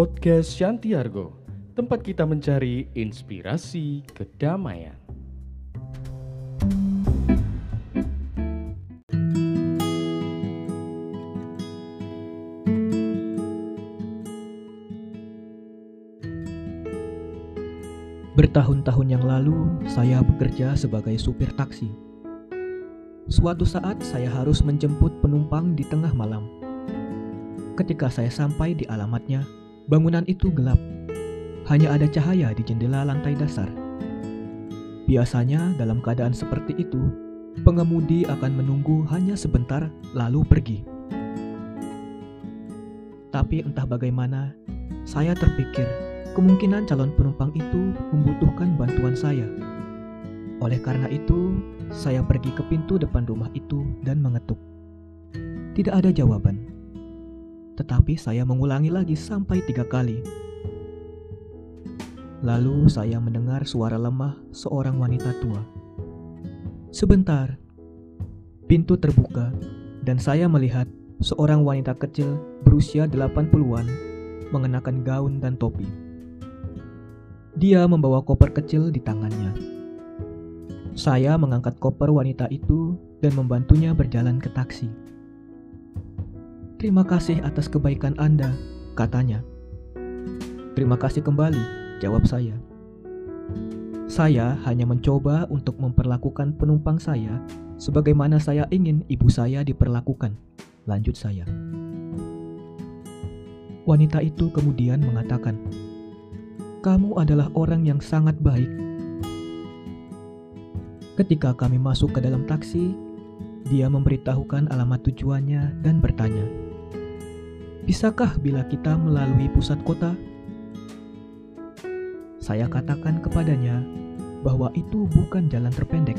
Podcast Shantiargo, tempat kita mencari inspirasi kedamaian. Bertahun-tahun yang lalu, saya bekerja sebagai supir taksi. Suatu saat, saya harus menjemput penumpang di tengah malam. Ketika saya sampai di alamatnya, bangunan itu gelap. Hanya ada cahaya di jendela lantai dasar. Biasanya, dalam keadaan seperti itu, pengemudi akan menunggu hanya sebentar, lalu pergi. Tapi entah bagaimana, saya terpikir kemungkinan calon penumpang itu membutuhkan bantuan saya. Oleh karena itu, saya pergi ke pintu depan rumah itu dan mengetuk. Tidak ada jawaban. Tetapi saya mengulangi lagi sampai tiga kali. Lalu saya mendengar suara lemah seorang wanita tua. Sebentar, pintu terbuka dan saya melihat seorang wanita kecil berusia 80-an mengenakan gaun dan topi. Dia membawa koper kecil di tangannya. Saya mengangkat koper wanita itu dan membantunya berjalan ke taksi. Terima kasih atas kebaikan Anda, katanya. Terima kasih kembali, jawab saya. Saya hanya mencoba untuk memperlakukan penumpang saya sebagaimana saya ingin ibu saya diperlakukan. Lanjut saya. Wanita itu kemudian mengatakan, kamu adalah orang yang sangat baik. Ketika kami masuk ke dalam taksi, dia memberitahukan alamat tujuannya dan bertanya, "Bisakah bila kita melalui pusat kota?" Saya katakan kepadanya bahwa itu bukan jalan terpendek.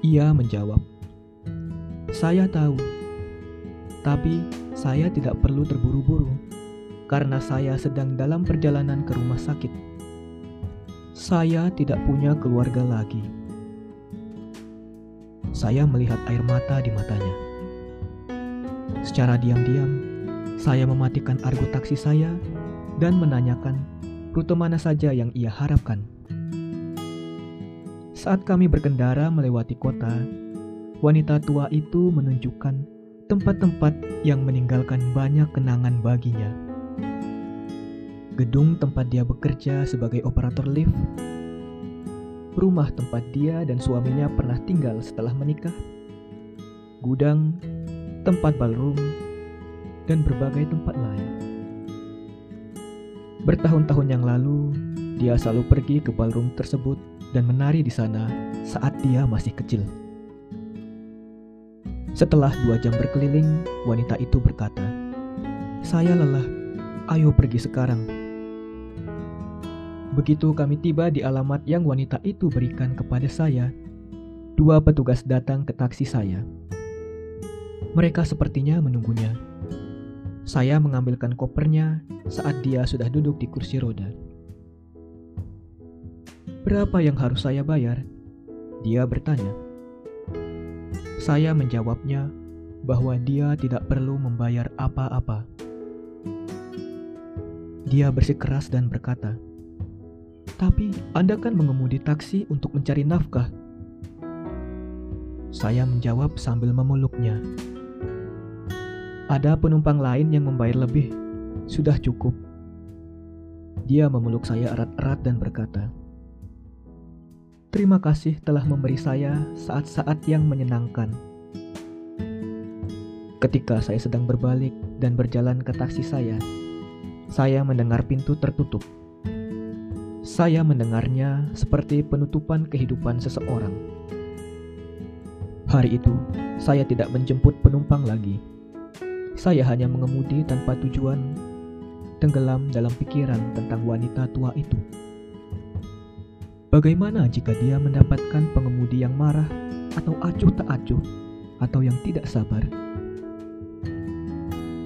Ia menjawab, "Saya tahu, tapi saya tidak perlu terburu-buru." karena saya sedang dalam perjalanan ke rumah sakit. Saya tidak punya keluarga lagi. Saya melihat air mata di matanya. Secara diam-diam, saya mematikan argo taksi saya dan menanyakan rute mana saja yang ia harapkan. Saat kami berkendara melewati kota, wanita tua itu menunjukkan tempat-tempat yang meninggalkan banyak kenangan baginya gedung tempat dia bekerja sebagai operator lift, rumah tempat dia dan suaminya pernah tinggal setelah menikah, gudang, tempat ballroom, dan berbagai tempat lain. Bertahun-tahun yang lalu, dia selalu pergi ke ballroom tersebut dan menari di sana saat dia masih kecil. Setelah dua jam berkeliling, wanita itu berkata, "Saya lelah, ayo pergi sekarang." Begitu kami tiba di alamat yang wanita itu berikan kepada saya, dua petugas datang ke taksi saya. Mereka sepertinya menunggunya. Saya mengambilkan kopernya saat dia sudah duduk di kursi roda. Berapa yang harus saya bayar? Dia bertanya. Saya menjawabnya bahwa dia tidak perlu membayar apa-apa. Dia bersikeras dan berkata, tapi Anda kan mengemudi taksi untuk mencari nafkah. Saya menjawab sambil memeluknya. Ada penumpang lain yang membayar lebih. Sudah cukup. Dia memeluk saya erat-erat dan berkata, Terima kasih telah memberi saya saat-saat yang menyenangkan. Ketika saya sedang berbalik dan berjalan ke taksi saya, saya mendengar pintu tertutup. Saya mendengarnya seperti penutupan kehidupan seseorang. Hari itu, saya tidak menjemput penumpang lagi. Saya hanya mengemudi tanpa tujuan, tenggelam dalam pikiran tentang wanita tua itu. Bagaimana jika dia mendapatkan pengemudi yang marah, atau acuh tak acuh, atau yang tidak sabar?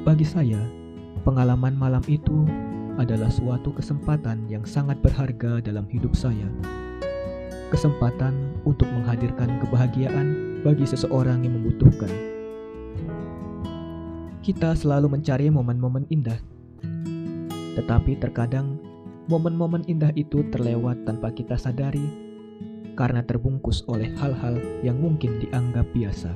Bagi saya, pengalaman malam itu adalah suatu kesempatan yang sangat berharga dalam hidup saya. Kesempatan untuk menghadirkan kebahagiaan bagi seseorang yang membutuhkan. Kita selalu mencari momen-momen indah, Tetapi terkadang momen-momen indah itu terlewat tanpa kita sadari karena terbungkus oleh hal-hal yang mungkin dianggap biasa.